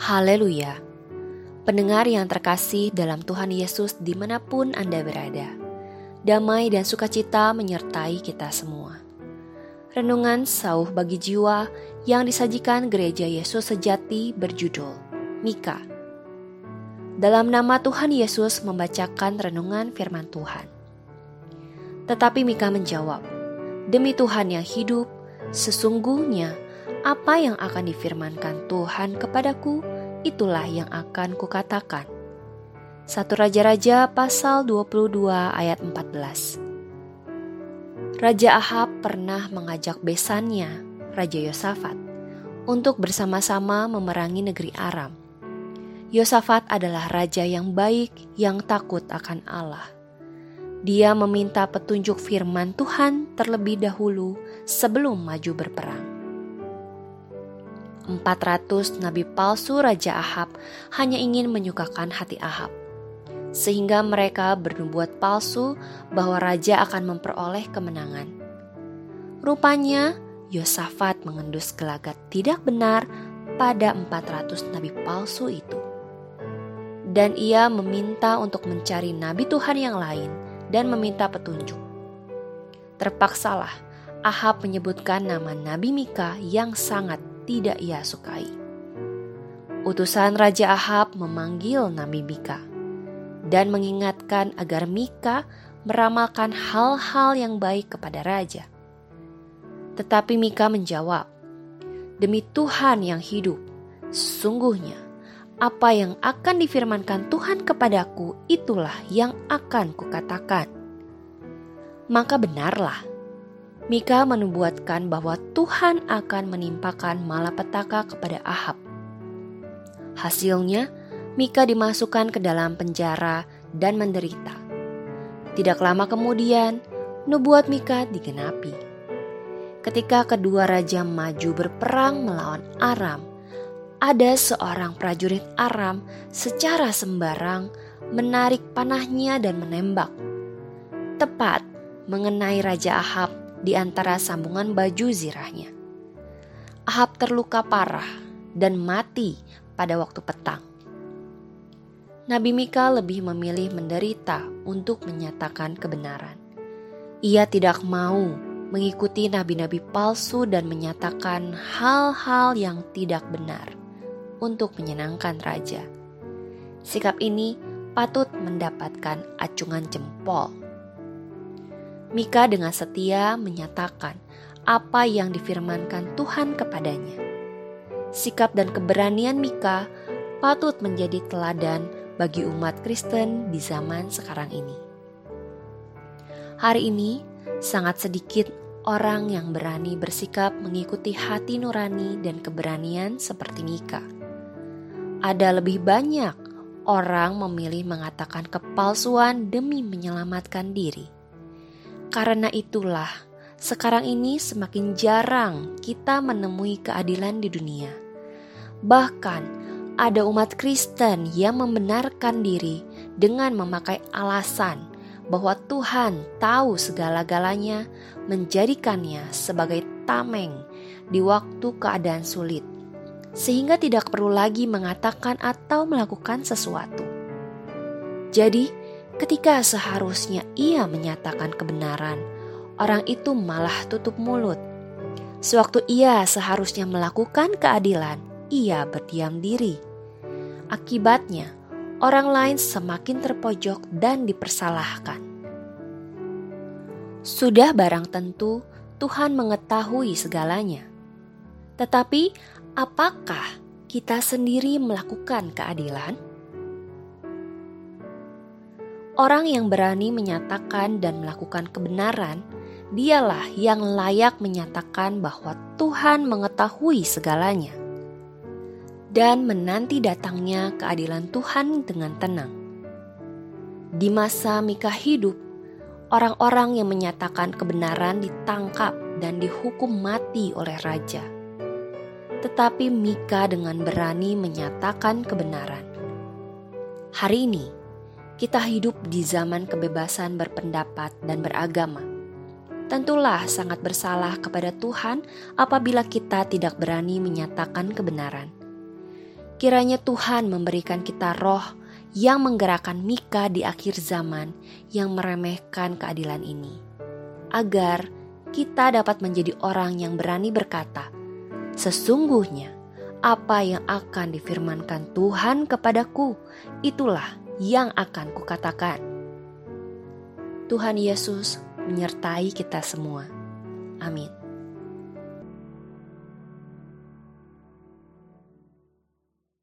Haleluya! Pendengar yang terkasih dalam Tuhan Yesus di mana pun Anda berada, damai dan sukacita menyertai kita semua. Renungan sauh bagi jiwa yang disajikan gereja Yesus sejati berjudul Mika. Dalam nama Tuhan Yesus membacakan renungan firman Tuhan. Tetapi Mika menjawab, Demi Tuhan yang hidup, sesungguhnya apa yang akan difirmankan Tuhan kepadaku, itulah yang akan kukatakan. Satu Raja-Raja pasal 22 ayat 14 Raja Ahab pernah mengajak besannya, Raja Yosafat, untuk bersama-sama memerangi negeri Aram. Yosafat adalah raja yang baik yang takut akan Allah. Dia meminta petunjuk firman Tuhan terlebih dahulu sebelum maju berperang. 400 nabi palsu Raja Ahab hanya ingin menyukakan hati Ahab. Sehingga mereka bernubuat palsu bahwa raja akan memperoleh kemenangan. Rupanya Yosafat mengendus gelagat tidak benar pada 400 nabi palsu itu. Dan ia meminta untuk mencari nabi Tuhan yang lain dan meminta petunjuk. Terpaksalah Ahab menyebutkan nama Nabi Mika yang sangat tidak ia sukai. Utusan Raja Ahab memanggil Nabi Mika dan mengingatkan agar Mika meramalkan hal-hal yang baik kepada raja. Tetapi Mika menjawab, "Demi Tuhan yang hidup, sesungguhnya apa yang akan difirmankan Tuhan kepadaku itulah yang akan kukatakan." Maka benarlah Mika menubuatkan bahwa Tuhan akan menimpakan malapetaka kepada Ahab. Hasilnya, Mika dimasukkan ke dalam penjara dan menderita. Tidak lama kemudian, nubuat Mika digenapi. Ketika kedua raja maju berperang melawan Aram, ada seorang prajurit Aram secara sembarang menarik panahnya dan menembak. Tepat mengenai Raja Ahab di antara sambungan baju zirahnya. Ahab terluka parah dan mati pada waktu petang. Nabi Mika lebih memilih menderita untuk menyatakan kebenaran. Ia tidak mau mengikuti nabi-nabi palsu dan menyatakan hal-hal yang tidak benar untuk menyenangkan raja. Sikap ini patut mendapatkan acungan jempol Mika dengan setia menyatakan apa yang difirmankan Tuhan kepadanya. Sikap dan keberanian Mika patut menjadi teladan bagi umat Kristen di zaman sekarang ini. Hari ini, sangat sedikit orang yang berani bersikap mengikuti hati nurani dan keberanian seperti Mika. Ada lebih banyak orang memilih mengatakan kepalsuan demi menyelamatkan diri karena itulah, sekarang ini semakin jarang kita menemui keadilan di dunia. Bahkan, ada umat Kristen yang membenarkan diri dengan memakai alasan bahwa Tuhan tahu segala-galanya, menjadikannya sebagai tameng di waktu keadaan sulit, sehingga tidak perlu lagi mengatakan atau melakukan sesuatu. Jadi, Ketika seharusnya ia menyatakan kebenaran, orang itu malah tutup mulut. Sewaktu ia seharusnya melakukan keadilan, ia berdiam diri. Akibatnya, orang lain semakin terpojok dan dipersalahkan. Sudah barang tentu Tuhan mengetahui segalanya. Tetapi apakah kita sendiri melakukan keadilan? Orang yang berani menyatakan dan melakukan kebenaran, dialah yang layak menyatakan bahwa Tuhan mengetahui segalanya dan menanti datangnya keadilan Tuhan dengan tenang. Di masa Mika hidup, orang-orang yang menyatakan kebenaran ditangkap dan dihukum mati oleh raja. Tetapi Mika dengan berani menyatakan kebenaran. Hari ini, kita hidup di zaman kebebasan berpendapat dan beragama. Tentulah sangat bersalah kepada Tuhan apabila kita tidak berani menyatakan kebenaran. Kiranya Tuhan memberikan kita roh yang menggerakkan Mika di akhir zaman yang meremehkan keadilan ini. Agar kita dapat menjadi orang yang berani berkata, Sesungguhnya apa yang akan difirmankan Tuhan kepadaku, itulah yang akan kukatakan. Tuhan Yesus menyertai kita semua. Amin.